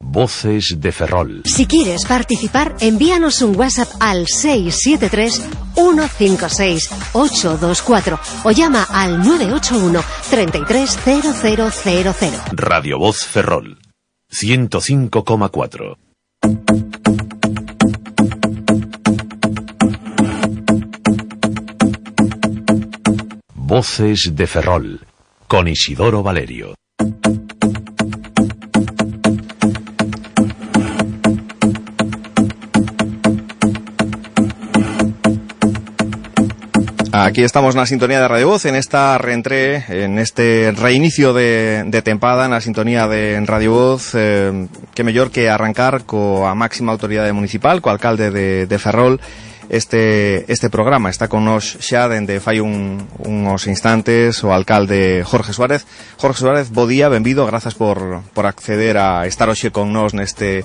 Voces de Ferrol. Si quieres participar, envíanos un WhatsApp al 673-156-824 o llama al 981 330000. Radio Voz Ferrol. 105,4. Voces de Ferrol. Con Isidoro Valerio. Aquí estamos na sintonía de Radio Voz en esta reentré, en este reinicio de, de tempada na sintonía de Radio Voz eh, que mellor que arrancar coa máxima autoridade municipal, co alcalde de, de Ferrol este, este programa. Está con nos xa dende fai un, unos instantes o alcalde Jorge Suárez. Jorge Suárez, bo día, benvido, grazas por, por acceder a estar hoxe con nos neste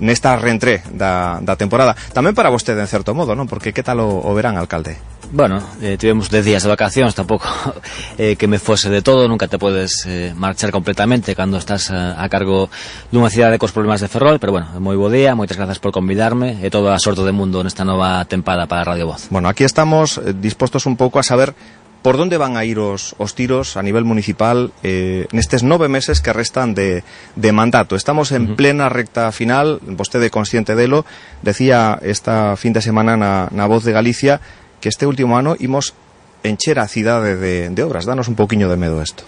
nesta reentré da, da temporada. Tamén para vostede, en certo modo, non? Porque que tal o, o verán, alcalde? Bueno, eh, tivemos 10 días de vacacións, tampouco eh, que me fose de todo, nunca te podes eh, marchar completamente cando estás a, a cargo dunha cidade cos problemas de Ferrol, pero bueno, moi bo día, moitas grazas por convidarme e toda a sorte do mundo nesta nova tempada para Radio Voz. Bueno, aquí estamos eh, dispostos un pouco a saber Por donde van a ir os, os tiros a nivel municipal eh, nestes nove meses que restan de, de mandato? Estamos en uh -huh. plena recta final, vostede consciente delo, decía esta fin de semana na, na Voz de Galicia que este último ano imos encher a cidade de, de obras? Danos un poquinho de medo isto.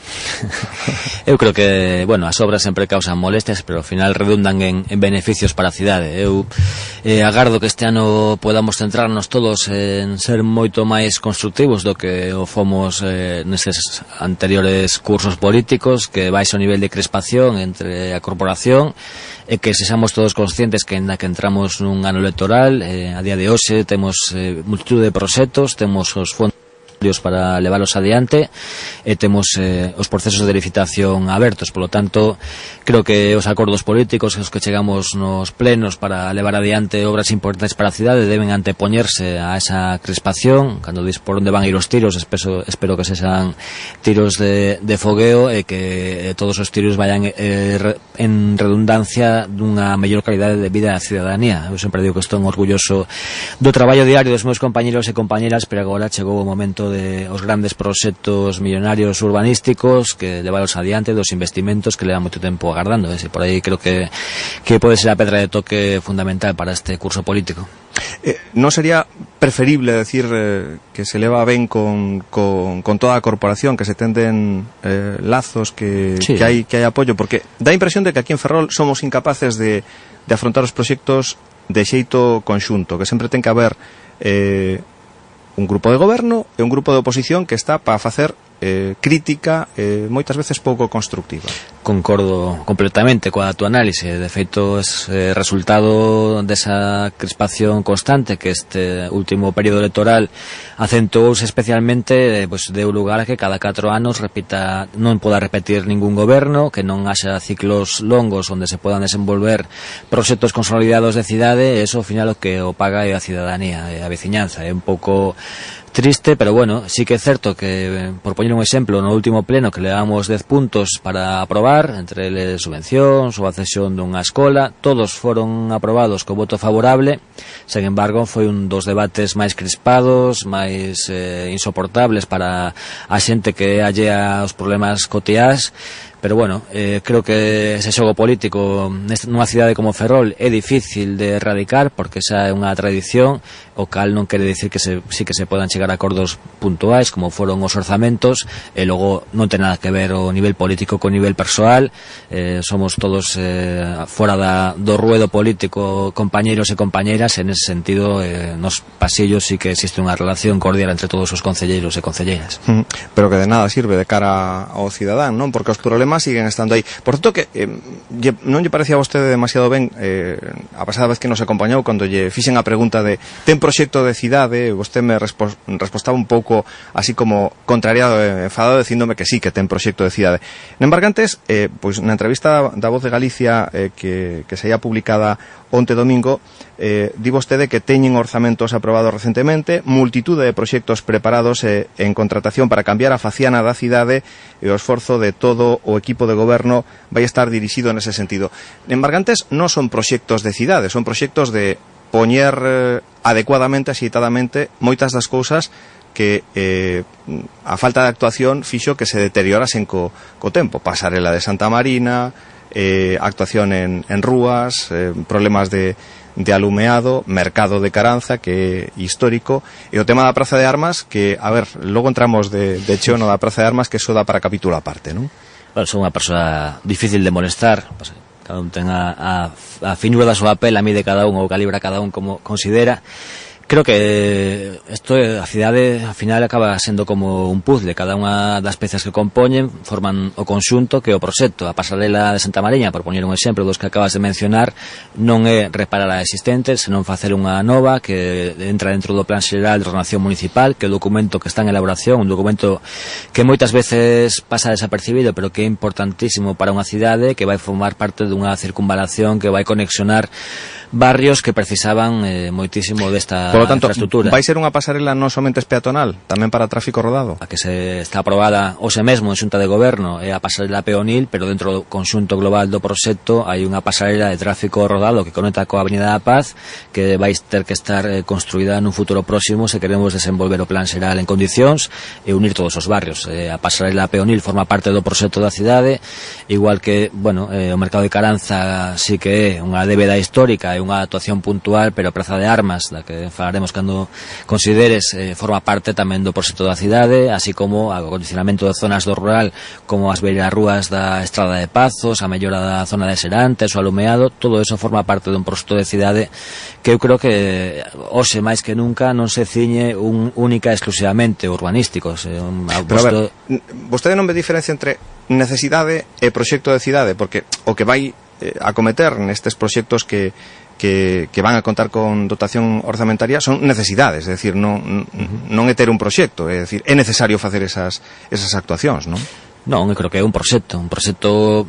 Eu creo que, bueno, as obras sempre causan molestias, pero ao final redundan en, en beneficios para a cidade. Eu eh, agardo que este ano podamos centrarnos todos en ser moito máis constructivos do que o fomos eh, nestes anteriores cursos políticos, que vais ao nivel de crispación entre a corporación, e que sexamos todos conscientes que na que entramos nun ano electoral, eh, a día de hoxe temos eh, multitud de proxectos, temos os fondos para leválos adiante e temos eh, os procesos de licitación abertos, polo tanto creo que os acordos políticos os que chegamos nos plenos para levar adiante obras importantes para a cidade deben antepoñerse a esa crispación. Cando dis por onde van ir os tiros espero, espero que sexan tiros de, de fogueo e que eh, todos os tiros vayan eh, en redundancia dunha mellor calidade de vida da cidadanía. Eu sempre digo que estou orgulloso do traballo diario dos meus compañeros e compañeras pero agora chegou o momento de de os grandes proxectos millonarios urbanísticos que levaros adiante dos investimentos que leva moito tempo agardando eh? ese por aí creo que, que pode ser a pedra de toque fundamental para este curso político. Eh, non sería preferible decir eh, que se leva ben con, con, con toda a corporación, que se tenden eh, lazos, que, sí. que, hai, que hai apoio, porque dá a impresión de que aquí en Ferrol somos incapaces de, de afrontar os proxectos de xeito conxunto, que sempre ten que haber eh, un grupo de goberno e un grupo de oposición que está para facer eh, crítica e eh, moitas veces pouco constructiva. Concordo completamente coa túa análise. De feito, é eh, resultado desa crispación constante que este último período electoral acentuouse especialmente, eh, pois, deu lugar a que cada 4 anos repita, non poda repetir ningún goberno, que non haxa ciclos longos onde se podan desenvolver proxectos consolidados de cidade, e eso ao final o que o paga é a cidadanía, é a veciñanza. É un pouco triste, pero bueno, sí que é certo que, por poñer un exemplo, no último pleno que le damos 10 puntos para aprobar, entre eles subvencións ou dunha escola, todos foron aprobados co voto favorable, sen embargo, foi un dos debates máis crispados, máis eh, insoportables para a xente que allea os problemas cotiás, pero bueno, eh, creo que ese xogo político nunha cidade como Ferrol é difícil de erradicar porque esa é unha tradición o cal non quere dicir que se, sí que se podan chegar a acordos puntuais como foron os orzamentos e logo non ten nada que ver o nivel político co nivel persoal. Eh, somos todos eh, fora da, do ruedo político compañeros e compañeras en ese sentido eh, nos pasillos sí que existe unha relación cordial entre todos os concelleiros e concelleiras. Mm, pero que de nada sirve de cara ao cidadán non? Porque os problemas problemas siguen estando aí. Por tanto, que eh, lle, non lle parecía a vostede demasiado ben eh, a pasada vez que nos acompañou cando lle fixen a pregunta de ten proxecto de cidade, vostede me respo respostaba un pouco así como contrariado, eh, enfadado, dicíndome que sí, que ten proxecto de cidade. No embargantes, eh, pois na entrevista da Voz de Galicia eh, que, que seía publicada onte domingo, eh, di vostede que teñen orzamentos aprobados recentemente, multitude de proxectos preparados eh, en contratación para cambiar a faciana da cidade e o esforzo de todo o equipo de goberno vai estar dirixido nese sentido. En Bargantes non son proxectos de cidade, son proxectos de poñer eh, adecuadamente, axeitadamente, moitas das cousas que eh, a falta de actuación fixo que se deteriorasen co, co tempo. Pasarela de Santa Marina, eh, actuación en, en rúas, eh, problemas de, de alumeado, mercado de Caranza, que é histórico, e o tema da Praza de Armas, que, a ver, logo entramos de, de cheo no da Praza de Armas, que eso dá para capítulo aparte, non? Bueno, son unha persoa difícil de molestar, cada un ten a, a, a finura da súa pela, mide cada un ou calibra cada un como considera, Creo que isto eh, a cidade ao final acaba sendo como un puzzle, cada unha das pezas que compoñen forman o conxunto que é o proxecto. A pasarela de Santa Mariña, por poñer un exemplo dos que acabas de mencionar, non é reparar a existente, senón facer unha nova que entra dentro do Plan Xeral de Ordenación Municipal, que é o documento que está en elaboración, un documento que moitas veces pasa desapercibido, pero que é importantísimo para unha cidade que vai formar parte dunha circunvalación que vai conexionar barrios que precisaban eh, moitísimo desta Por lo tanto, infraestructura. vai ser unha pasarela non somente peatonal, tamén para tráfico rodado. A que se está aprobada hoxe mesmo en Xunta de Goberno é a pasarela peonil, pero dentro do conxunto global do proxecto hai unha pasarela de tráfico rodado que conecta coa Avenida da Paz que vai ter que estar eh, construída nun futuro próximo se queremos desenvolver o plan xeral en condicións e unir todos os barrios. Eh, a pasarela peonil forma parte do proxecto da cidade, igual que, bueno, eh, o mercado de Caranza sí que é unha débeda histórica hai unha actuación puntual, pero a Praza de Armas, da que falaremos cando consideres, eh, forma parte tamén do proxecto da cidade, así como o acondicionamento de zonas do rural, como as beiras rúas da Estrada de Pazos, a mellora da zona de Serantes, o alumeado, todo eso forma parte dun proxecto de cidade que eu creo que hoxe máis que nunca non se ciñe un única exclusivamente urbanístico, se un, Pero, posto... a ver, vostede non ve diferencia entre necesidade e proxecto de cidade, porque o que vai eh, acometer nestes proxectos que, que, que van a contar con dotación orzamentaria son necesidades, é dicir, non, non é ter un proxecto, é dicir, é necesario facer esas, esas actuacións, non? Non, eu creo que é un proxecto, un proxecto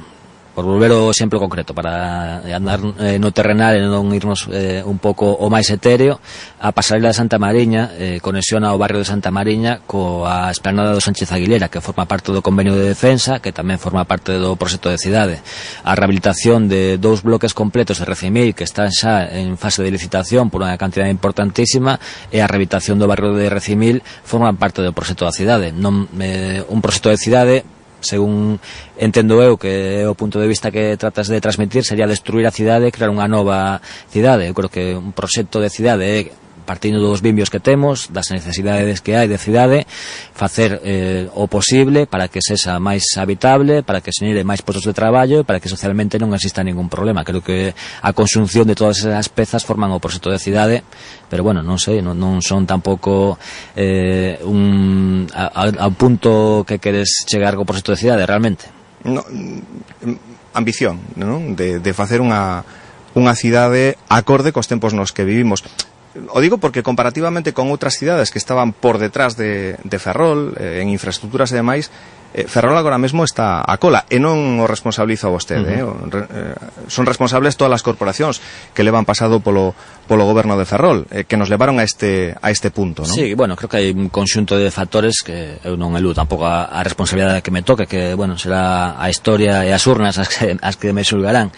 por volver ao exemplo concreto para eh, andar eh, no terrenal e non irnos eh, un pouco o máis etéreo a pasarela de Santa Mariña eh, conexiona o barrio de Santa Mariña coa esplanada do Sánchez Aguilera que forma parte do convenio de defensa que tamén forma parte do proxecto de cidade. A rehabilitación de dous bloques completos de Recimil que están xa en fase de licitación por unha cantidad importantísima e a rehabilitación do barrio de Recimil forman parte do proxecto da cidade. Non, eh, un proxecto de cidade según entendo eu que é o punto de vista que tratas de transmitir sería destruir a cidade e crear unha nova cidade. Eu creo que un proxecto de cidade é partindo dos vimbios que temos, das necesidades que hai de cidade, facer eh, o posible para que sexa máis habitable, para que se xenere máis postos de traballo e para que socialmente non exista ningún problema. Creo que a consunción de todas esas pezas forman o proxecto de cidade, pero bueno, non sei, non, non son tampouco eh, un, a, a, a punto que queres chegar co proxecto de cidade, realmente. No, mm, ambición, non? De, de facer unha, unha cidade acorde cos tempos nos que vivimos. O digo porque comparativamente con outras cidades que estaban por detrás de, de Ferrol eh, en infraestructuras e demais eh, Ferrol agora mesmo está a cola e non o responsabilizo a vostede, uh -huh. eh, re, eh, son responsables todas as corporacións que levan pasado polo polo goberno de Ferrol, eh, que nos levaron a este a este punto, non? Sí, bueno, creo que hai un conxunto de factores que eu non eludo tampouco a, a responsabilidade que me toca, que bueno, será a historia e as urnas as que, as que me xulgarán.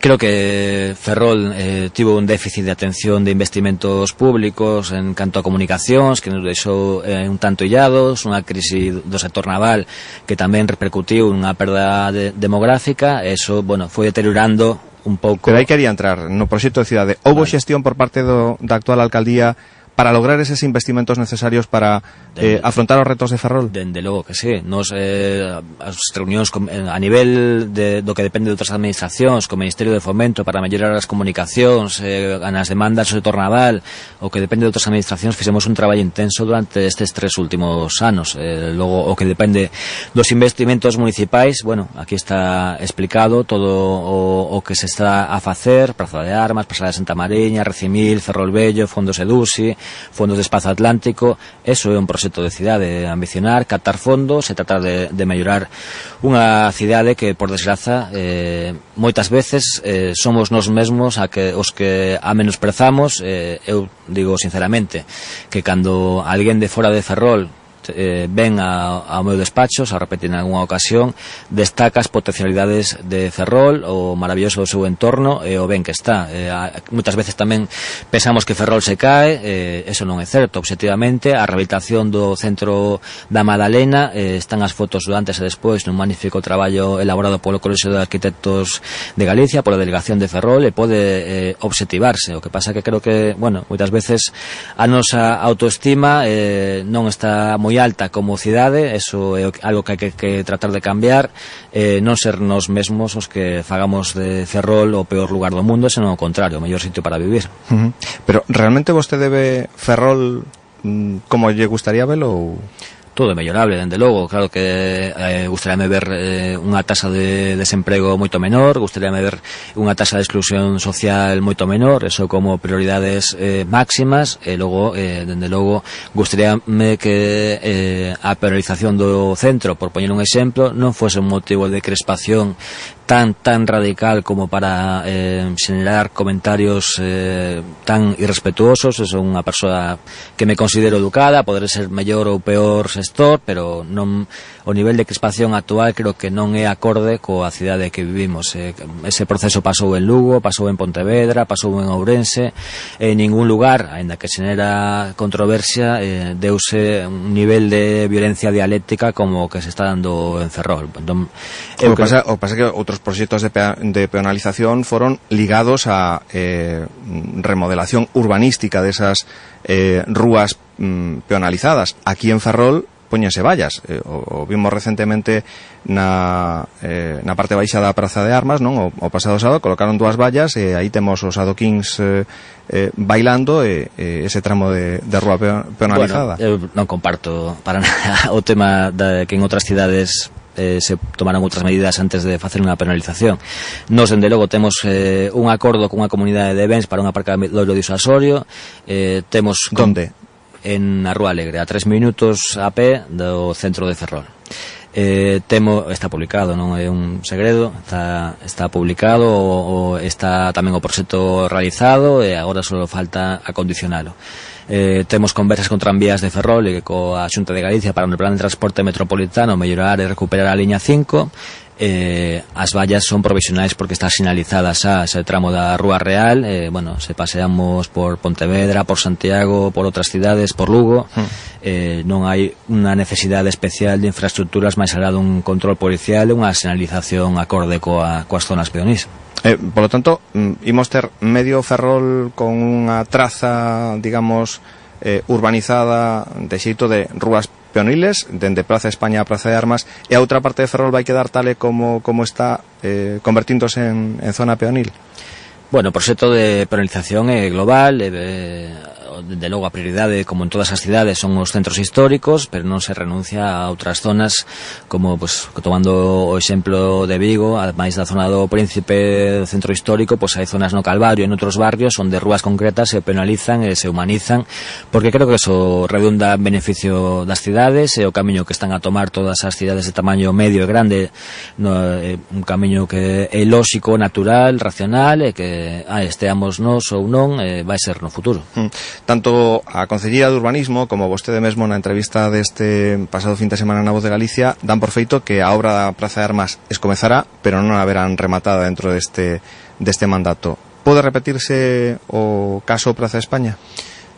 Creo que Ferrol eh, tivo un déficit de atención de investimentos públicos en canto a comunicacións, que nos deixou eh, un tanto illados, unha crisis do sector naval que tamén repercutiu unha perda de, demográfica, e eso, bueno, foi deteriorando un pouco... Pero aí quería entrar, no proxecto de cidade. Houve vale. xestión por parte do, da actual alcaldía para lograr esos investimentos necesarios para eh, afrontar os retos de Ferrol? Dende logo que sí. Nos, eh, as reunións com, a nivel de, do que depende de outras administracións, co Ministerio de Fomento para mellorar as comunicacións, eh, nas demandas sobre Tornaval, o que depende de outras administracións, fixemos un traballo intenso durante estes tres últimos anos. Eh, logo, o que depende dos investimentos municipais, bueno, aquí está explicado todo o, o que se está a facer, Praza de Armas, Praza de Santa Mariña, Recimil, Ferrol Bello, Fondos Edusi, fondos de espazo atlántico, eso é un proxecto de cidade ambicionar, captar fondos e tratar de, de mellorar unha cidade que, por desgraza, eh, moitas veces eh, somos nós mesmos a que, os que a menosprezamos, eh, eu digo sinceramente, que cando alguén de fora de Ferrol eh, ven a, ao meu despacho, xa repete en algunha ocasión, destaca as potencialidades de Ferrol, o maravilloso do seu entorno e o ben que está. Eh, a, moitas veces tamén pensamos que Ferrol se cae, eh, eso non é certo, objetivamente, a rehabilitación do centro da Madalena, eh, están as fotos do antes e despois nun magnífico traballo elaborado polo Colexio de Arquitectos de Galicia, pola Delegación de Ferrol, e pode eh, obxectivarse, o que pasa que creo que, bueno, moitas veces a nosa autoestima eh, non está moi moi alta como cidade, eso é algo que hai que, que tratar de cambiar, eh, non ser nos mesmos os que fagamos de Ferrol o peor lugar do mundo, senón o contrario, o mellor sitio para vivir. Uh -huh. Pero realmente vostede ve Ferrol mm, como lle gustaría velo ou todo é mellorable, dende logo, claro que eh, gustaríame ver eh, unha tasa de desemprego moito menor, gustaríame ver unha tasa de exclusión social moito menor, eso como prioridades eh, máximas, e logo, eh, dende logo, gustaríame que eh, a penalización do centro, por poñer un exemplo, non fose un motivo de crespación tan tan radical como para eh, generar comentarios eh, tan irrespetuosos, é unha persoa que me considero educada, poder ser mellor ou peor se gestor, pero non o nivel de crispación actual creo que non é acorde coa cidade que vivimos. Eh, ese proceso pasou en Lugo, pasou en Pontevedra, pasou en Ourense, en ningún lugar, aínda que xenera controversia, eh, deuse un nivel de violencia dialéctica como que se está dando en Ferrol. Entón, o, pasa, o pasa que outros proxectos de, pe de peonalización foron ligados a eh, remodelación urbanística desas de eh, rúas mm, peonalizadas. Aquí en Ferrol poñense vallas. Eh, o, o vimos recentemente na, eh, na parte baixa da Praza de Armas, non? O, o pasado sábado colocaron dúas vallas e aí temos os adoquins eh, eh, bailando e, eh, ese tramo de, de rúa peonalizada. Bueno, eu non comparto para nada o tema da, que en outras cidades eh, se tomaron outras medidas antes de facer unha penalización. Nos, dende logo, temos eh, un acordo con a comunidade de bens para un aparcadoiro disuasorio. Eh, temos... Donde? en a Rúa Alegre, a tres minutos a pé do centro de Ferrol. Eh, temo está publicado, non é un segredo, está, está publicado o, o está tamén o proxecto realizado e agora só falta acondicionalo eh, temos conversas con tranvías de Ferrol e coa Xunta de Galicia para un plan de transporte metropolitano mellorar e recuperar a liña 5 eh, as vallas son provisionais porque está sinalizadas xa ese tramo da Rúa Real. Eh, bueno, se paseamos por Pontevedra, por Santiago, por outras cidades, por Lugo mm. eh, non hai unha necesidade especial de infraestructuras máis alá dun control policial e unha sinalización acorde coa, coas zonas peonís. Eh, polo tanto, mm, imos ter medio ferrol con unha traza, digamos, eh, urbanizada de xeito de rúas peoniles dende Plaza España a Plaza de Armas e a outra parte de Ferrol vai quedar tale como, como está eh, convertíndose en, en zona peonil? Bueno, o proxecto de penalización é global, é, eh, de logo a prioridade como en todas as cidades son os centros históricos pero non se renuncia a outras zonas como pues, tomando o exemplo de Vigo ademais da zona do Príncipe do centro histórico pues, hai zonas no Calvario en outros barrios onde rúas concretas se penalizan e se humanizan porque creo que eso redunda en beneficio das cidades e o camiño que están a tomar todas as cidades de tamaño medio e grande no, é un camiño que é lóxico, natural, racional e que ah, esteamos nos ou non eh, vai ser no futuro. Mm. Tanto a Concelleira de Urbanismo como vostede mesmo na entrevista deste pasado fin de semana na Voz de Galicia dan por feito que a obra da Praza de Armas escomezará, pero non a verán rematada dentro deste, deste mandato. Pode repetirse o caso Praza de España?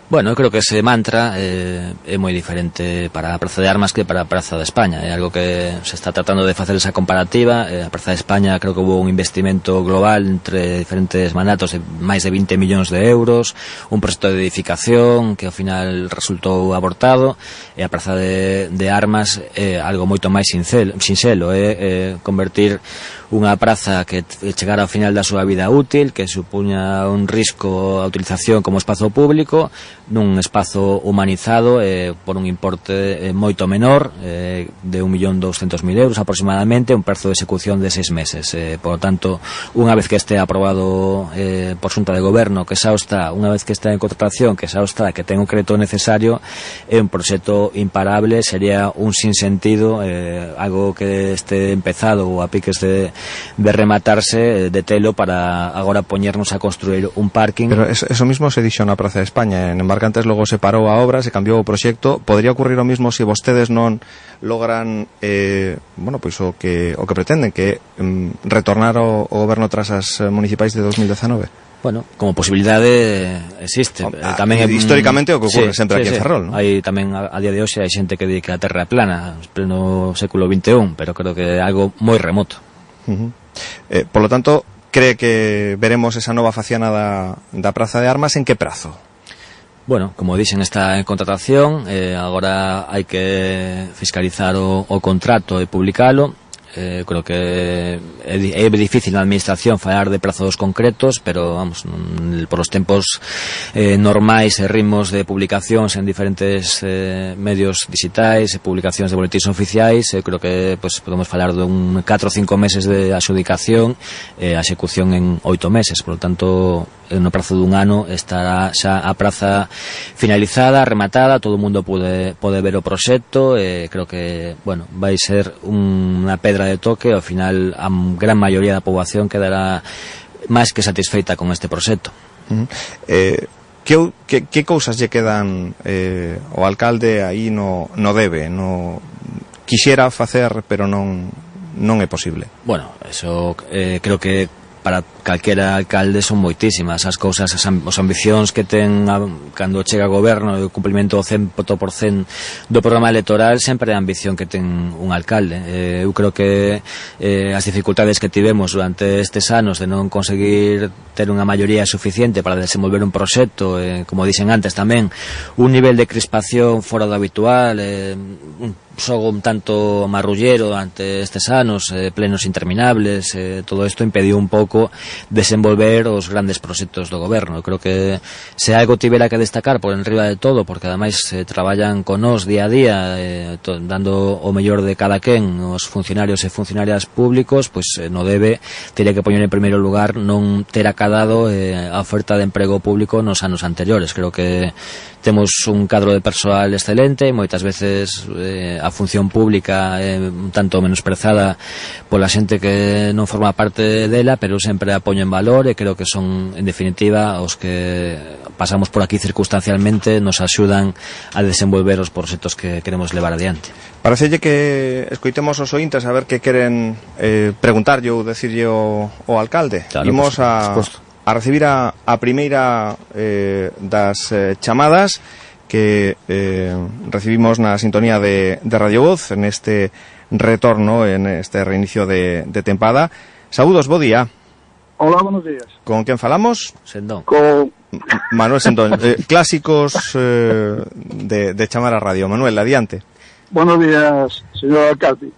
Bueno, eu creo que ese mantra eh, é moi diferente para a Praza de Armas que para a Praza de España. É algo que se está tratando de facer esa comparativa. Eh, a Praza de España creo que hubo un investimento global entre diferentes mandatos de máis de 20 millóns de euros, un proxecto de edificación que ao final resultou abortado, e a Praza de, de Armas é eh, algo moito máis sinxelo, sinxelo é eh, eh, convertir unha praza que chegara ao final da súa vida útil, que supuña un risco a utilización como espazo público, nun espazo humanizado eh, por un importe eh, moito menor, eh, de 1.200.000 euros aproximadamente, un prazo de execución de seis meses. Eh, por lo tanto, unha vez que este aprobado eh, por xunta de goberno, que xa está, unha vez que está en contratación, que xa está, que ten o crédito necesario, é un proxecto imparable, sería un sinsentido, eh, algo que este empezado ou a piques de, de rematarse eh, de telo para agora poñernos a construir un parking. Pero eso, eso mismo se dixo na Praza de España, eh. en Embarcantes logo se parou a obra, se cambiou o proxecto, podría ocurrir o mismo se vostedes non logran eh, bueno, pois o que o que pretenden que mm, retornar o, o goberno tras as eh, municipais de 2019. Bueno, como posibilidade existe. Ah, tamén é, mm, históricamente o que ocurre sí, sempre sí, aquí sí. en Ferrol, ¿no? Aí tamén a, a día de hoxe hai xente que di que a Terra é plana, pleno século 21, pero creo que é algo moi remoto. Uh -huh. eh, por lo tanto, cree que veremos esa nova faciana da, da Praza de Armas en que prazo? Bueno, como dixen esta contratación, eh, agora hai que fiscalizar o, o contrato e publicalo eh, creo que é, é difícil na administración falar de prazos concretos, pero vamos, por os tempos eh, normais e ritmos de publicacións en diferentes eh, medios digitais e publicacións de boletins oficiais, eh, creo que pues, podemos falar de un 4 ou 5 meses de adjudicación e eh, a execución en 8 meses, por lo tanto no prazo dun ano estará xa a praza finalizada, rematada, todo o mundo pode, pode ver o proxecto, eh, creo que, bueno, vai ser unha pedra de toque, ao final a gran maioría da poboación quedará máis que satisfeita con este proxecto. Uh -huh. eh, que, que, que cousas lle quedan eh, o alcalde aí no, no debe, no quixera facer, pero non non é posible. Bueno, eso eh, creo que para calquera alcalde son moitísimas. As cousas, as, as ambicións que ten a, cando chega a goberno e o cumplimento do 100% do programa electoral sempre é a ambición que ten un alcalde. Eh, eu creo que eh, as dificultades que tivemos durante estes anos de non conseguir ter unha maioría suficiente para desenvolver un proxecto eh, como dixen antes tamén un nivel de crispación fora do habitual eh, un xogo un tanto marrullero ante estes anos, eh, plenos interminables, eh, todo isto impediu un pouco desenvolver os grandes proxectos do goberno. Creo que se algo tivera que destacar por enriba de todo, porque ademais eh, traballan con nós día a día, eh, to, dando o mellor de cada quen, os funcionarios e funcionarias públicos, pois pues, eh, no debe, teria que poñer en primeiro lugar non ter acadado eh, a oferta de emprego público nos anos anteriores. Creo que temos un cadro de persoal excelente, moitas veces eh, a función pública é un tanto menosprezada pola xente que non forma parte dela, pero sempre a poño en valor e creo que son, en definitiva, os que pasamos por aquí circunstancialmente nos axudan a desenvolver os proxectos que queremos levar adiante. Parecelle que escoitemos os ointes a ver que queren eh, preguntarlle ou decirlle o, o alcalde. Claro, Imos pues, a, a recibir a, a primeira eh, das eh, chamadas que eh, recibimos na sintonía de, de Radio Voz en este retorno, en este reinicio de, de tempada. Saúdos, bo día. Hola, buenos días. Con quen falamos? Sendón. Con... Manuel Sendón. eh, clásicos eh, de, de chamar a radio. Manuel, adiante. Buenos días, señor alcalde.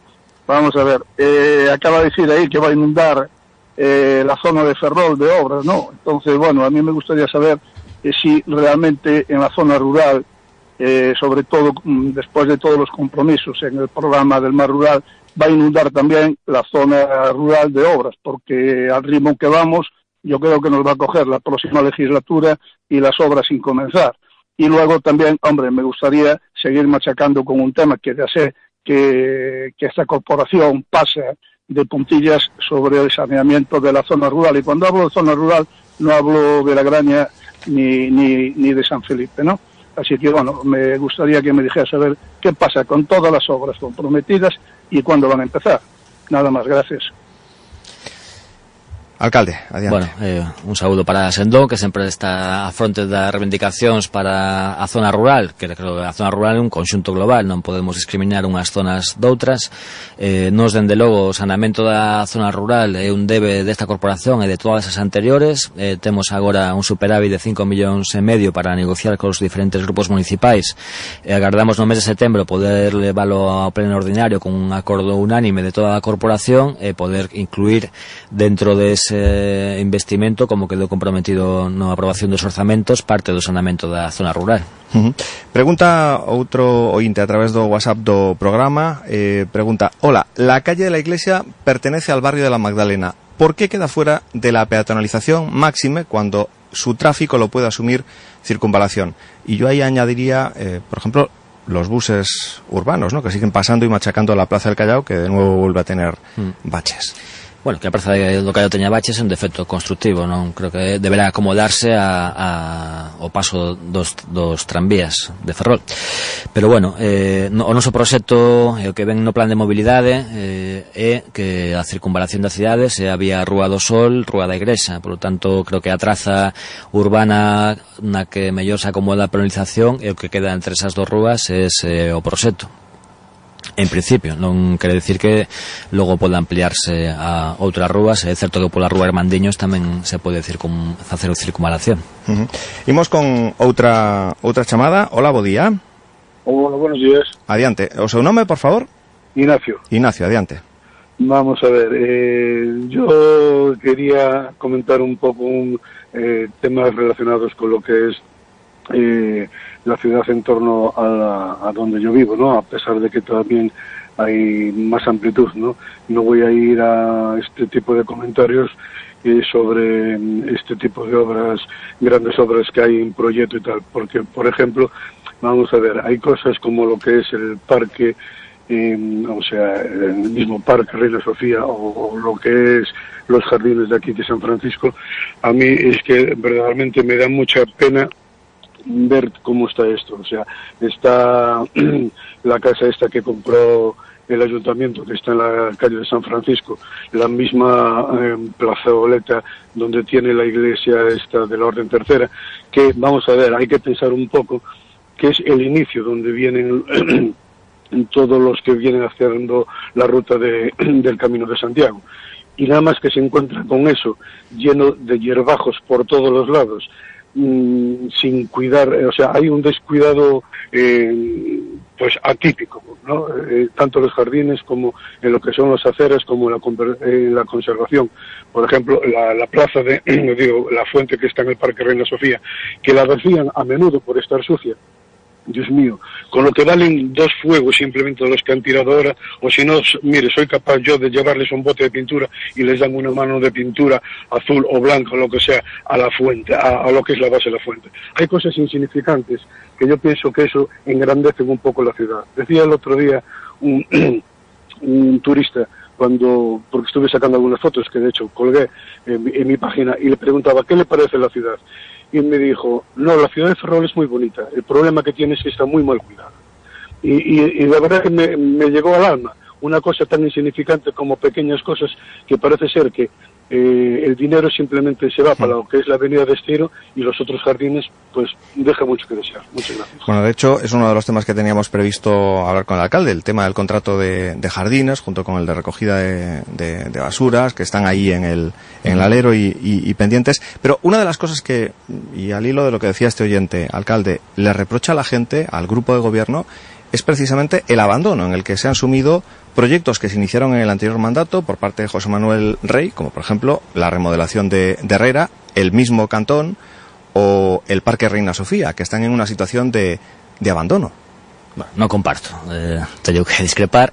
Vamos a ver, eh, acaba de decir ahí que va a inundar eh, la zona de Ferrol de obras, ¿no? Entonces, bueno, a mí me gustaría saber eh, si realmente en la zona rural, eh, sobre todo mm, después de todos los compromisos en el programa del mar rural, va a inundar también la zona rural de obras, porque al ritmo que vamos, yo creo que nos va a coger la próxima legislatura y las obras sin comenzar. Y luego también, hombre, me gustaría seguir machacando con un tema que ya sé que, que esta corporación pasa de puntillas sobre el saneamiento de la zona rural. Y cuando hablo de zona rural, no hablo de la Graña ni, ni, ni de San Felipe, ¿no? Así que, bueno, me gustaría que me dijera saber qué pasa con todas las obras comprometidas y cuándo van a empezar. Nada más, gracias. Alcalde, adiante. Bueno, eh, un saúdo para Sendón, que sempre está a fronte das reivindicacións para a zona rural, que creo que a zona rural é un conxunto global, non podemos discriminar unhas zonas doutras. Eh, nos, dende logo, o sanamento da zona rural é un debe desta corporación e de todas as anteriores. Eh, temos agora un superávit de 5 millóns e medio para negociar cos diferentes grupos municipais. Eh, agardamos no mes de setembro poder leválo ao pleno ordinario con un acordo unánime de toda a corporación e poder incluir dentro de ese investimento como quedou comprometido na aprobación dos orzamentos parte do sanamento da zona rural. Uh -huh. Pregunta outro ointe a través do WhatsApp do programa eh, Pregunta, hola, la calle de la iglesia pertenece al barrio de la Magdalena ¿Por qué queda fuera de la peatonalización máxime cuando su tráfico lo puede asumir circunvalación? Y yo ahí añadiría, eh, por ejemplo, los buses urbanos, ¿no? que siguen pasando y machacando la Plaza del Callao, que de nuevo vuelve a tener mm. baches. Bueno, que a praza de, do Callao teña baches é un defecto constructivo, non creo que deberá acomodarse a, a, ao paso dos, dos tranvías de Ferrol. Pero bueno, eh, no, o noso proxecto, eh, o que ven no plan de mobilidade, eh, é que a circunvalación da cidade se había Rúa do Sol, Rúa da Igrexa. Por lo tanto, creo que a traza urbana na que mellor se acomoda a penalización e o que queda entre esas dos rúas é eh, o proxecto. En principio, non quere decir que logo poda ampliarse a outras rúas, é certo que pola rúa Hermandiños tamén se pode decir con facer circunvalación. Uh -huh. Imos con outra outra chamada. Hola, bo día. Hola, buenos días. Adiante. O seu nome, por favor? Ignacio. Ignacio, adiante. Vamos a ver, eh, yo quería comentar un poco un, eh, temas relacionados con lo que es eh, la ciudad en torno a, la, donde yo vivo, ¿no? A pesar de que también hay más amplitud, ¿no? No voy a ir a este tipo de comentarios sobre este tipo de obras, grandes obras que hay en proyecto y tal, porque, por ejemplo, vamos a ver, hay cosas como lo que es el parque, eh, o sea, el mismo parque Reina Sofía o, o, lo que es los jardines de aquí de San Francisco, a mí es que verdaderamente me da mucha pena ver cómo está esto. O sea, está la casa esta que compró el ayuntamiento, que está en la calle de San Francisco, la misma eh, plazoleta donde tiene la iglesia esta de la Orden Tercera, que vamos a ver, hay que pensar un poco que es el inicio donde vienen todos los que vienen haciendo la ruta de, del Camino de Santiago. Y nada más que se encuentra con eso, lleno de hierbajos por todos los lados, mmm, sin cuidar, o sea, hay un descuidado eh, pues atípico, ¿no? Eh, tanto los jardines como en lo que son las aceras, como en la, en la conservación. Por ejemplo, la, la plaza de, digo, la fuente que está en el Parque Reina Sofía, que la vacían a menudo por estar sucia. Dios mío, con lo que valen dos fuegos simplemente los que han tirado ahora, o si no, mire, soy capaz yo de llevarles un bote de pintura y les dan una mano de pintura azul o blanca lo que sea a la fuente, a, a lo que es la base de la fuente. Hay cosas insignificantes que yo pienso que eso engrandece un poco la ciudad. Decía el otro día un, un turista cuando, porque estuve sacando algunas fotos que de hecho colgué en, en mi página y le preguntaba, ¿qué le parece la ciudad? y me dijo, no, la ciudad de Ferrol es muy bonita, el problema que tiene es que está muy mal cuidada. Y, y, y la verdad que me, me, llegó al alma una cosa tan insignificante como pequeñas cosas que parece ser que eh, el dinero simplemente se va para lo que es la avenida de Estero y los otros jardines pues deja mucho que desear. Muchas gracias. Bueno, de hecho es uno de los temas que teníamos previsto hablar con el alcalde, el tema del contrato de, de jardines junto con el de recogida de, de, de, basuras que están ahí en el, en el alero y, y, y, pendientes. Pero una de las cosas que, y al hilo de lo que decía este oyente, alcalde, le reprocha a la gente, al grupo de gobierno, es precisamente el abandono en el que se han sumido proyectos que se iniciaron en el anterior mandato por parte de José Manuel Rey, como por ejemplo la remodelación de, Herrera, el mismo Cantón o el Parque Reina Sofía, que están en una situación de, de abandono. Bueno, no comparto, eh, tengo que discrepar.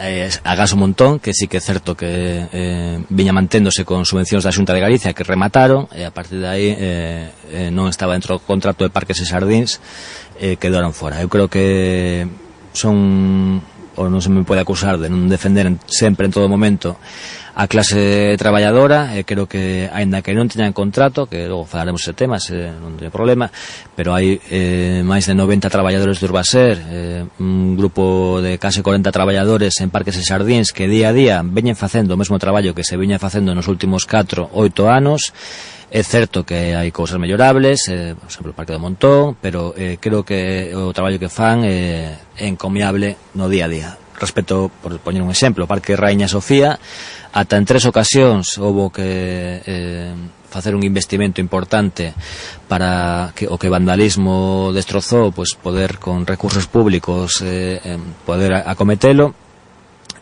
eh, agás un montón, que sí que é certo que eh, viña manténdose con subvencións da Xunta de Galicia que remataron, e a partir de aí eh, eh, non estaba dentro do contrato de parques e sardins, eh, quedaron fora. Eu creo que son, ou non se me pode acusar de non defender sempre en todo momento a clase traballadora e creo que aínda que non teñan contrato que logo falaremos ese tema se non teño problema pero hai eh, máis de 90 traballadores de Urbaser eh, un grupo de case 40 traballadores en parques e xardíns que día a día veñen facendo o mesmo traballo que se viña facendo nos últimos 4, 8 anos É certo que hai cousas mellorables, eh, por exemplo, o Parque do Montón, pero eh, creo que o traballo que fan eh, é encomiable no día a día respecto, por poñer un exemplo, o Parque Raíña Sofía, ata en tres ocasións houve que eh, facer un investimento importante para que o que vandalismo destrozou, pois poder con recursos públicos eh, poder acometelo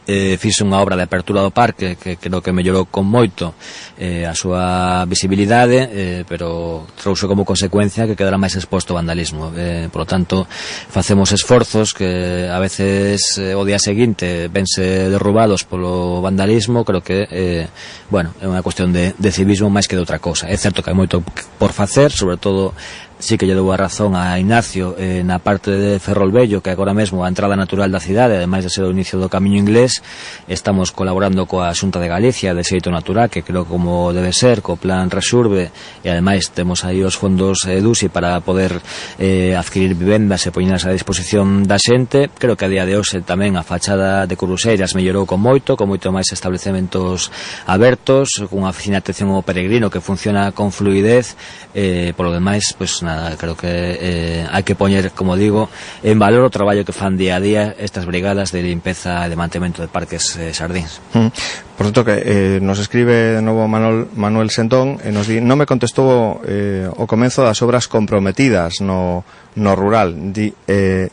eh, fixe unha obra de apertura do parque que creo que mellorou con moito eh, a súa visibilidade eh, pero trouxe como consecuencia que quedara máis exposto ao vandalismo. Eh, polo tanto facemos esforzos que a veces eh, o día seguinte vense derrubados polo vandalismo creo que eh, bueno, é unha cuestión de, de civismo máis que de outra cousa é certo que hai moito por facer sobre todo sí que lle dou a razón a Ignacio eh, na parte de Ferrol Bello, que agora mesmo a entrada natural da cidade ademais de ser o inicio do camiño inglés estamos colaborando coa Xunta de Galicia de xeito natural que creo como debe ser co plan Resurbe e ademais temos aí os fondos eh, DUSI para poder eh, adquirir vivendas e poñerlas a disposición da xente. Creo que a día de hoxe tamén a fachada de Curuseiras mellorou con moito con moito máis establecementos abertos cunha oficina de atención ao peregrino que funciona con fluidez eh, polo demais, pois, nada, creo que eh, hai que poñer, como digo, en valor o traballo que fan día a día estas brigadas de limpeza e de mantemento de parques eh, sardíns. Mm. Por certo que eh, nos escribe de novo Manuel, Manuel Sentón e nos di, non me contestou eh, o comenzo das obras comprometidas no, no rural. Di, eh,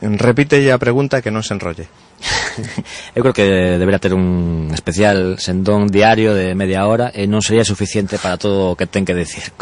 repite a pregunta que non se enrolle. Eu creo que debería ter un especial sendón diario de media hora e non sería suficiente para todo o que ten que decir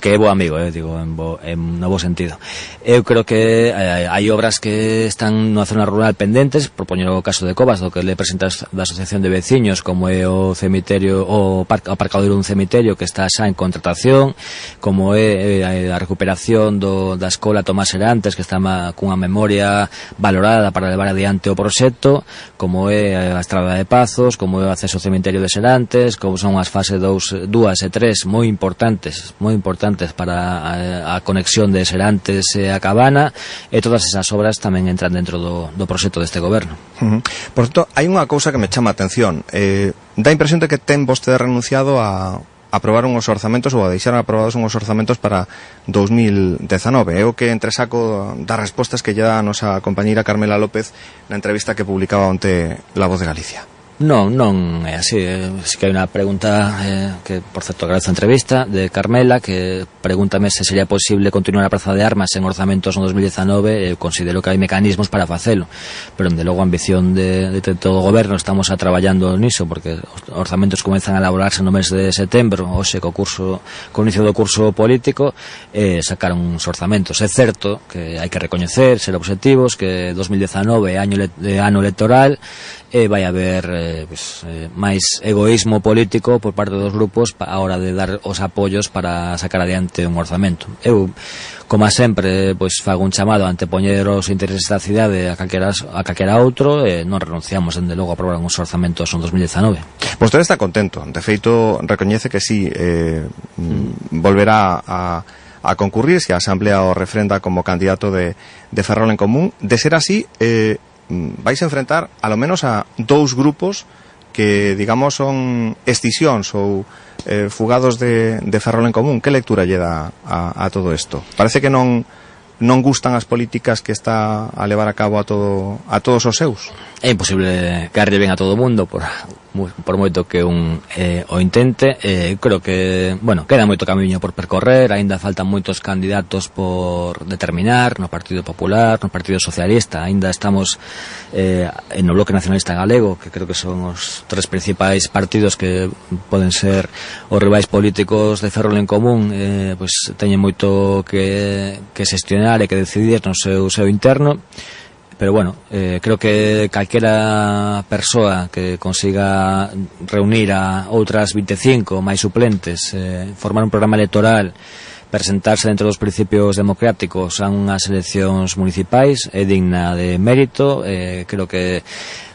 que é bo amigo, eh, digo, en, bo, en no bo sentido. Eu creo que eh, hai obras que están na zona rural pendentes, propoño o caso de Covas, do que le presentas da Asociación de Veciños, como é o cemiterio, o, parque, o parcadoiro dun cemiterio que está xa en contratación, como é eh, a recuperación do, da escola Tomás Herantes, que está ma, cunha memoria valorada para levar adiante o proxecto, como é a Estrada de Pazos, como é o acceso ao cemiterio de Serantes, como son as fases 2, 2 e 3 moi importantes, moi importantes importantes para a, a conexión de Serantes e a Cabana e todas esas obras tamén entran dentro do, do proxecto deste goberno. Uh -huh. Por certo, hai unha cousa que me chama a atención. Eh, dá a impresión de que ten vostede renunciado a aprobar unhos orzamentos ou a deixar aprobados unhos orzamentos para 2019. É o que entresaco das respostas que lle dá a nosa compañeira Carmela López na entrevista que publicaba onte La Voz de Galicia. Non, non é así. Si que hai unha pregunta eh, que, por certo, agradezo a entrevista de Carmela, que pregúntame se sería posible continuar a Praza de Armas en orzamentos no 2019. Eu eh, considero que hai mecanismos para facelo, pero, de logo, a ambición de, de todo o goberno estamos a traballando niso, porque os orzamentos comenzan a elaborarse no mes de setembro, hoxe co curso, co inicio do curso político, eh, sacaron uns orzamentos. É certo que hai que recoñecer, ser objetivos, que 2019 é ano, ano electoral, e vai haber eh, pues, eh, máis egoísmo político por parte dos grupos a hora de dar os apoios para sacar adiante un orzamento. Eu, como sempre, pois fago un chamado ante poñer os intereses da cidade a calquera, a calquera outro e non renunciamos, dende logo, a aprobar uns orzamentos en 2019. Vostede está contento. De feito, recoñece que sí, eh, mm. volverá a a concurrir se a Asamblea o refrenda como candidato de, de Ferrol en Común. De ser así, eh, Mm, vais a enfrentar alo menos a dous grupos que, digamos, son escisións ou eh, fugados de, de Ferrol en común. Que lectura lle dá a, a todo isto? Parece que non non gustan as políticas que está a levar a cabo a todo a todos os seus. É imposible caerlle ben a todo o mundo por por moito que un eh, o intente eh, creo que, bueno, queda moito camiño por percorrer, aínda faltan moitos candidatos por determinar no Partido Popular, no Partido Socialista. Aínda estamos eh, no Bloque Nacionalista Galego, que creo que son os tres principais partidos que poden ser os rivais políticos de Ferrol en Común eh, pois teñen moito que, que xestionar e que decidir no seu, seu interno. Pero bueno, eh, creo que calquera persoa que consiga reunir a outras 25 máis suplentes, eh, formar un programa electoral, presentarse dentro dos principios democráticos a unhas eleccións municipais é digna de mérito, eh, creo que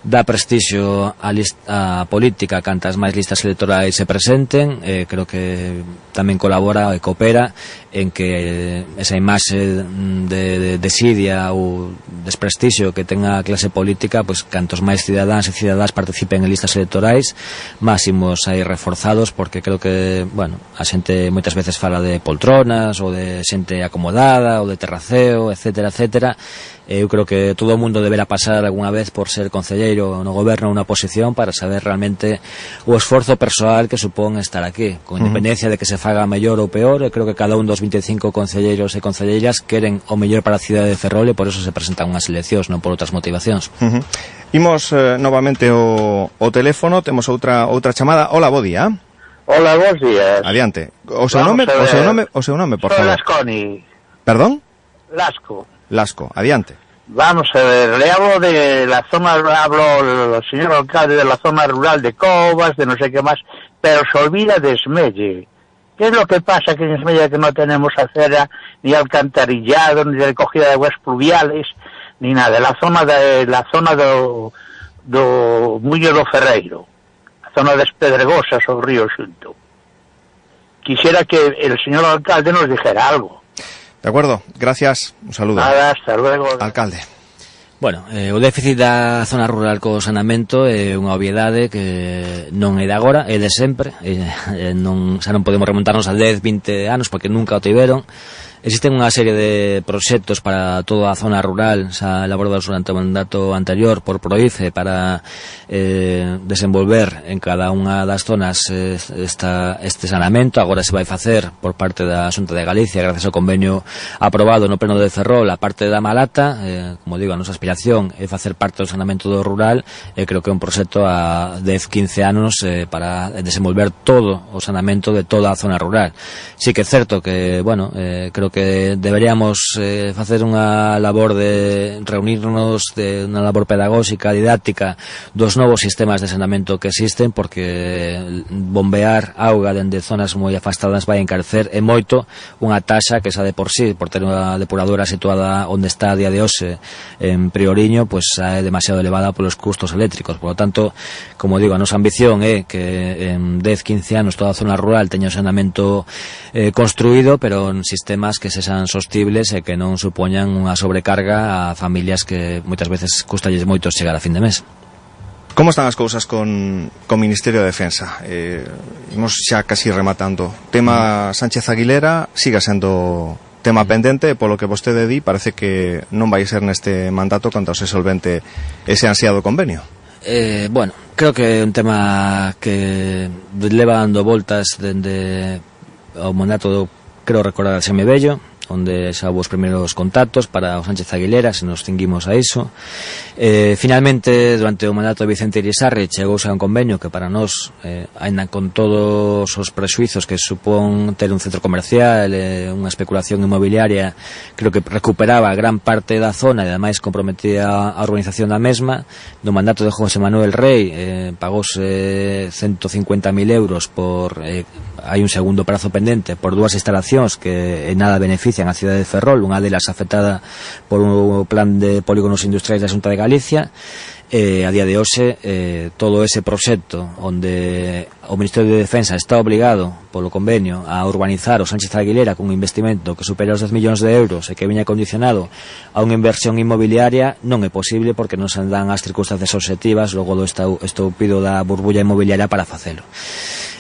dá prestixio a, lista, a política cantas máis listas electorais se presenten eh, creo que tamén colabora e coopera en que esa imaxe de, de desidia ou desprestixio que ten a clase política pois cantos máis cidadáns e cidadás participen en listas electorais máximos aí reforzados porque creo que bueno, a xente moitas veces fala de poltronas ou de xente acomodada ou de terraceo, etcétera, etcétera Eh, eu creo que todo o mundo deberá pasar algunha vez por ser concelleiro no goberno unha posición para saber realmente o esforzo persoal que supón estar aquí, con independencia de que se faga mellor ou peor, eu creo que cada un dos 25 concelleiros e concelleiras queren o mellor para a cidade de Ferrol e por eso se presentan unhas eleccións, non por outras motivacións. Uh -huh. Imos eh, novamente o, o teléfono, temos outra outra chamada. Hola, bo día. Hola, bons días. Adiante. O seu nome, o seu nome, o seu nome, por Soy favor. Lasconi. Perdón? Lasco. Lasco, adiante. Vamos a ver, le hablo de la zona, hablo el señor alcalde de la zona rural de Cobas, de no sé qué más, pero se olvida de Esmelle. ¿Qué es lo que pasa que en Esmelle que no tenemos acera, ni alcantarillado, ni recogida de aguas pluviales, ni nada? La zona de, la zona do, do Muño do Ferreiro, la zona de Espedregosas o Río Xunto. Quisiera que el señor alcalde nos dijera algo. De acuerdo, gracias, un saludo. Nada, hasta luego. Alcalde. Bueno, eh, o déficit da zona rural co sanamento é unha obviedade que non é de agora, é de sempre, eh, non, xa non podemos remontarnos a 10, 20 anos porque nunca o tiveron, Existen unha serie de proxectos para toda a zona rural xa elaborados durante o mandato anterior por Proice para eh, desenvolver en cada unha das zonas eh, esta, este sanamento agora se vai facer por parte da Xunta de Galicia gracias ao convenio aprobado no Pleno de Ferrol a parte da Malata eh, como digo, a nosa aspiración é facer parte do sanamento do rural e eh, creo que é un proxecto a 10-15 anos eh, para desenvolver todo o sanamento de toda a zona rural. Sí que é certo que, bueno, eh, creo que deberíamos eh, facer unha labor de reunirnos de unha labor pedagóxica, didáctica dos novos sistemas de saneamento que existen porque bombear auga dende zonas moi afastadas vai encarecer e moito unha taxa que xa de por sí, por ter unha depuradora situada onde está a día de hoxe en Prioriño, pois xa é demasiado elevada polos custos eléctricos. Por lo tanto, como digo, a nosa ambición é que en 10, 15 anos toda a zona rural teña o saneamento eh, construído, pero en sistemas que sexan sostibles e que non supoñan unha sobrecarga a familias que moitas veces custalles moito chegar a fin de mes. Como están as cousas con, con Ministerio de Defensa? Eh, imos xa casi rematando. Tema mm. Sánchez Aguilera siga sendo tema mm. pendente, polo que vostede di, parece que non vai ser neste mandato cando se solvente ese ansiado convenio. Eh, bueno, creo que é un tema que leva dando voltas dende ao mandato do creo recordar a Seme Bello, onde xa os primeiros contactos para o Sánchez Aguilera, se nos cinguimos a iso. Eh, finalmente, durante o mandato de Vicente Irizarri, chegouse a un convenio que para nós, eh, ainda con todos os presuizos que supón ter un centro comercial, eh, unha especulación inmobiliaria, creo que recuperaba gran parte da zona e ademais comprometía a organización da mesma. No mandato de José Manuel Rey eh, pagóse 150.000 euros por eh, hai un segundo prazo pendente por dúas instalacións que en nada benefician a cidade de Ferrol, unha delas afectada por un plan de polígonos industriais da Xunta de Galicia, eh, a día de hoxe eh, todo ese proxecto onde o Ministerio de Defensa está obligado polo convenio a urbanizar o Sánchez Aguilera cun investimento que supera os 10 millóns de euros e que viña condicionado a unha inversión inmobiliaria non é posible porque non se dan as circunstancias objetivas logo do estoupido da burbulla inmobiliaria para facelo.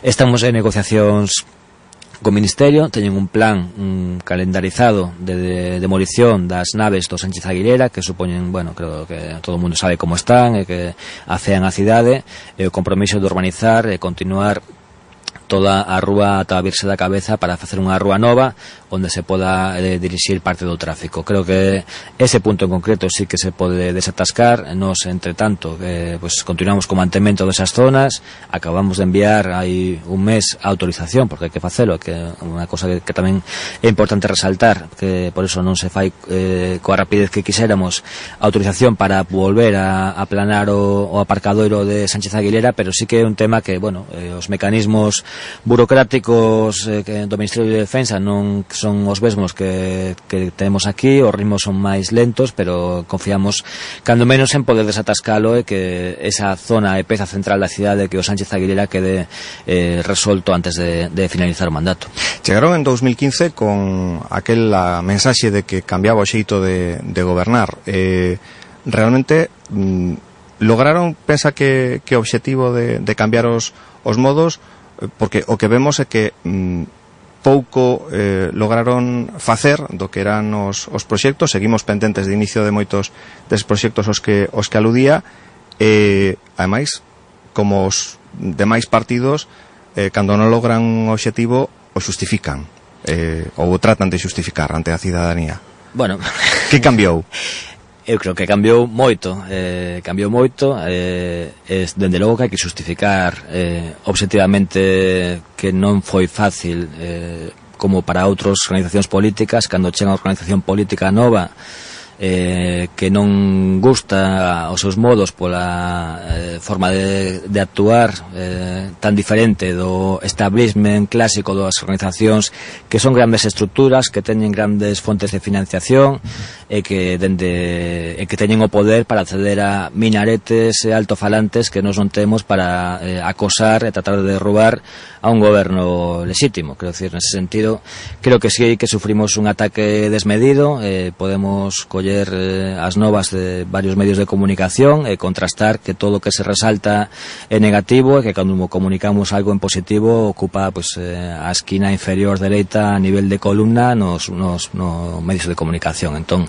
Estamos en negociacións Co Ministerio teñen un plan un calendarizado de, de demolición das naves do Sánchez Aguilera que supoñen, bueno, creo que todo o mundo sabe como están e que afean a cidade e o compromiso de urbanizar e continuar toda a rúa ata a virse da cabeza para facer unha rúa nova onde se poda eh, dirixir parte do tráfico. Creo que ese punto en concreto sí que se pode desatascar, nos entre tanto eh, pues continuamos co mantemento desas zonas, acabamos de enviar hai un mes a autorización porque hai que facelo, que é unha cosa que, que tamén é importante resaltar, que por eso non se fai eh, coa rapidez que quixéramos autorización para volver a, a planar o, o aparcadoiro de Sánchez Aguilera, pero sí que é un tema que, bueno, eh, os mecanismos burocráticos eh, que do Ministerio de Defensa non son os mesmos que, que temos aquí, os ritmos son máis lentos, pero confiamos cando menos en poder desatascalo e que esa zona e peza central da cidade que o Sánchez Aguilera quede eh, resolto antes de, de finalizar o mandato. Chegaron en 2015 con aquela mensaxe de que cambiaba o xeito de, de gobernar. Eh, realmente mm, lograron, pensa que, que o obxectivo de, de cambiar os, os modos, eh, porque o que vemos é que mm, pouco eh, lograron facer do que eran os, os proxectos. Seguimos pendentes de inicio de moitos des proxectos os que, os que aludía. E ademais como os demais partidos eh, cando non logran un obxectivo o xustifican. Eh, ou tratan de xustificar ante a cidadanía. Bueno, que cambiou? eu creo que cambiou moito, eh, cambiou moito, eh, es, dende logo que hai que justificar eh, objetivamente que non foi fácil eh, como para outras organizacións políticas, cando chega unha organización política nova, eh, que non gusta os seus modos pola eh, forma de, de actuar eh, tan diferente do establishment clásico das organizacións que son grandes estructuras, que teñen grandes fontes de financiación e que dende e que teñen o poder para acceder a minaretes e altofalantes que nos non temos para eh, acosar e tratar de derrubar a un goberno lexítimo, quero decir, nese sentido creo que sí que sufrimos un ataque desmedido, eh, podemos coller eh, as novas de varios medios de comunicación e contrastar que todo o que se resalta é negativo e que cando comunicamos algo en positivo ocupa pues, eh, a esquina inferior dereita a nivel de columna nos, nos, nos medios de comunicación. Entón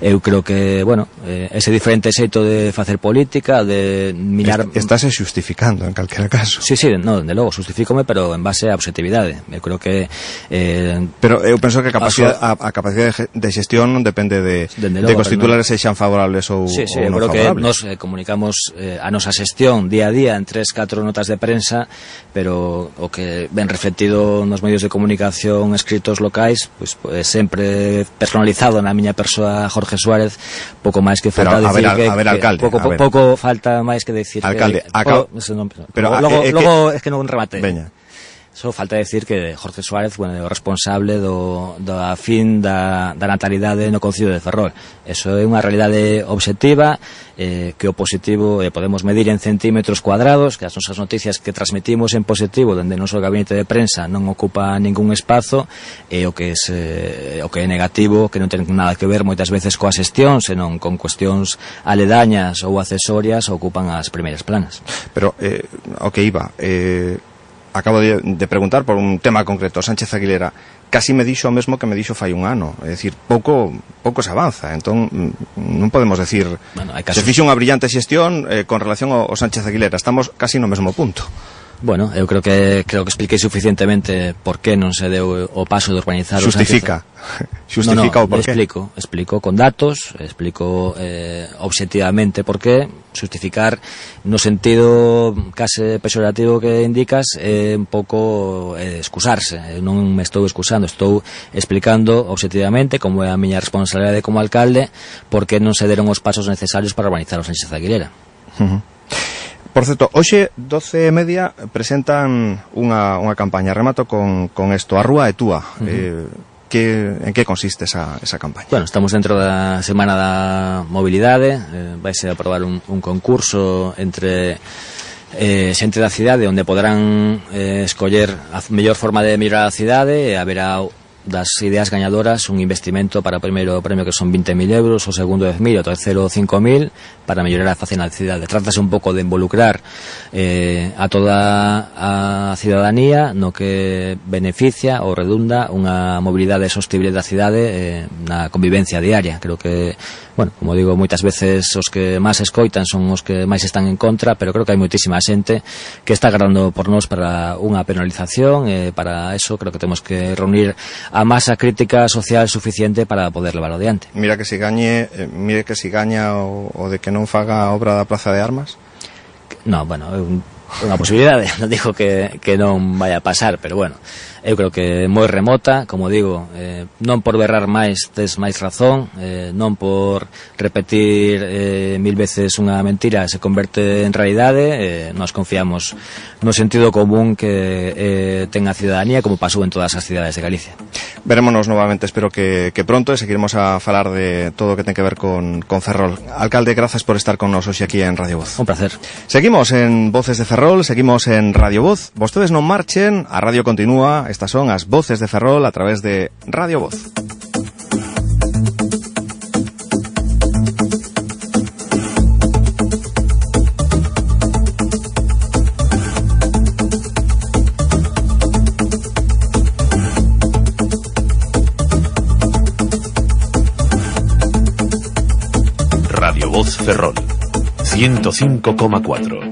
eu creo que, bueno, eh, ese diferente xeito de facer política, de mirar... Estás justificando en calquera caso. Sí, sí, no, de logo, xustifícome, pero en base a objetividade. Eu creo que... Eh, pero eu penso que a capacidade, a, a capacidade de xestión depende de, Dende logo, de que os titulares no... sexan favorables ou, sí, sí, ou non favorables. Sí, eu creo favorables. que nos eh, comunicamos eh, a nosa xestión día a día en tres, catro notas de prensa, pero o que ben refletido nos medios de comunicación escritos locais, pois, pues, pues, sempre personalizado na miña persoa Jorge Suárez, poco más que falta pero, decir a ver, que, a ver, alcalde, que poco, a ver. poco falta más que decir alcalde, que, acá, no, pero luego, eh, eh luego es que no un remate. Veña. Só falta decir que Jorge Suárez bueno, é o responsable do, da fin da, da natalidade no Concello de Ferrol. Eso é unha realidade objetiva eh, que o positivo eh, podemos medir en centímetros cuadrados, que as nosas noticias que transmitimos en positivo dende o noso gabinete de prensa non ocupa ningún espazo e eh, o que es, eh, o que é negativo, que non ten nada que ver moitas veces coa xestión, senón con cuestións aledañas ou accesorias ocupan as primeiras planas. Pero, eh, o que iba, eh, acabo de, de preguntar por un tema concreto, Sánchez Aguilera, casi me dixo o mesmo que me dixo fai un ano, é dicir, pouco pouco se avanza, entón mm, non podemos decir bueno, casos... se fixe unha brillante xestión eh, con relación ao, ao Sánchez Aguilera, estamos casi no mesmo punto. Bueno, eu creo que creo que expliquei suficientemente por que non se deu o paso de urbanizar Justifica. Justifica no, no, o por qué. Explico, explico con datos, explico eh, objetivamente por qué, justificar no sentido case pejorativo que indicas é eh, un pouco eh, excusarse. Eu non me estou excusando, estou explicando objetivamente como é a miña responsabilidade como alcalde por que non se deron os pasos necesarios para urbanizar o Sánchez Aguilera. Uh -huh. Por certo, hoxe, 12 e media, presentan unha, unha campaña. Remato con, con esto, a rúa é túa. Uh -huh. eh, que, en que consiste esa, esa campaña? Bueno, estamos dentro da Semana da Mobilidade, eh, vaise aprobar un, un concurso entre eh, xente da cidade onde poderán eh, escoller a mellor forma de mirar a cidade e haberá das ideas gañadoras un investimento para o primeiro premio que son 20.000 euros, o segundo 10.000, o terceiro 5.000 para mellorar a facena da cidade. Trátase un pouco de involucrar eh, a toda a cidadanía no que beneficia ou redunda unha mobilidade sostible da cidade eh, na convivencia diaria. Creo que, bueno, como digo, moitas veces os que máis escoitan son os que máis están en contra, pero creo que hai moitísima xente que está agarrando por nós para unha penalización, eh, para eso creo que temos que reunir a masa crítica social suficiente para poder levarlo adiante. Mira que si gañe, eh, mire que si gaña o, o de que non faga obra da Praza de Armas? No, bueno, é un, unha posibilidade, non digo que, que non vaya a pasar, pero bueno, eu creo que moi remota, como digo, eh, non por berrar máis tes máis razón, eh, non por repetir eh, mil veces unha mentira se converte en realidade, eh, nós confiamos no sentido común que eh, ten a ciudadanía como pasou en todas as cidades de Galicia. Verémonos novamente, espero que, que pronto e seguiremos a falar de todo o que ten que ver con, con Ferrol. Alcalde, grazas por estar con nos hoxe aquí en Radio Voz. Un placer. Seguimos en Voces de Ferrol, seguimos en Radio Voz. Vostedes non marchen, a radio continúa, Estas son as Voces de Ferrol a través de Radio Voz. Radio Voz Ferrol 105,4.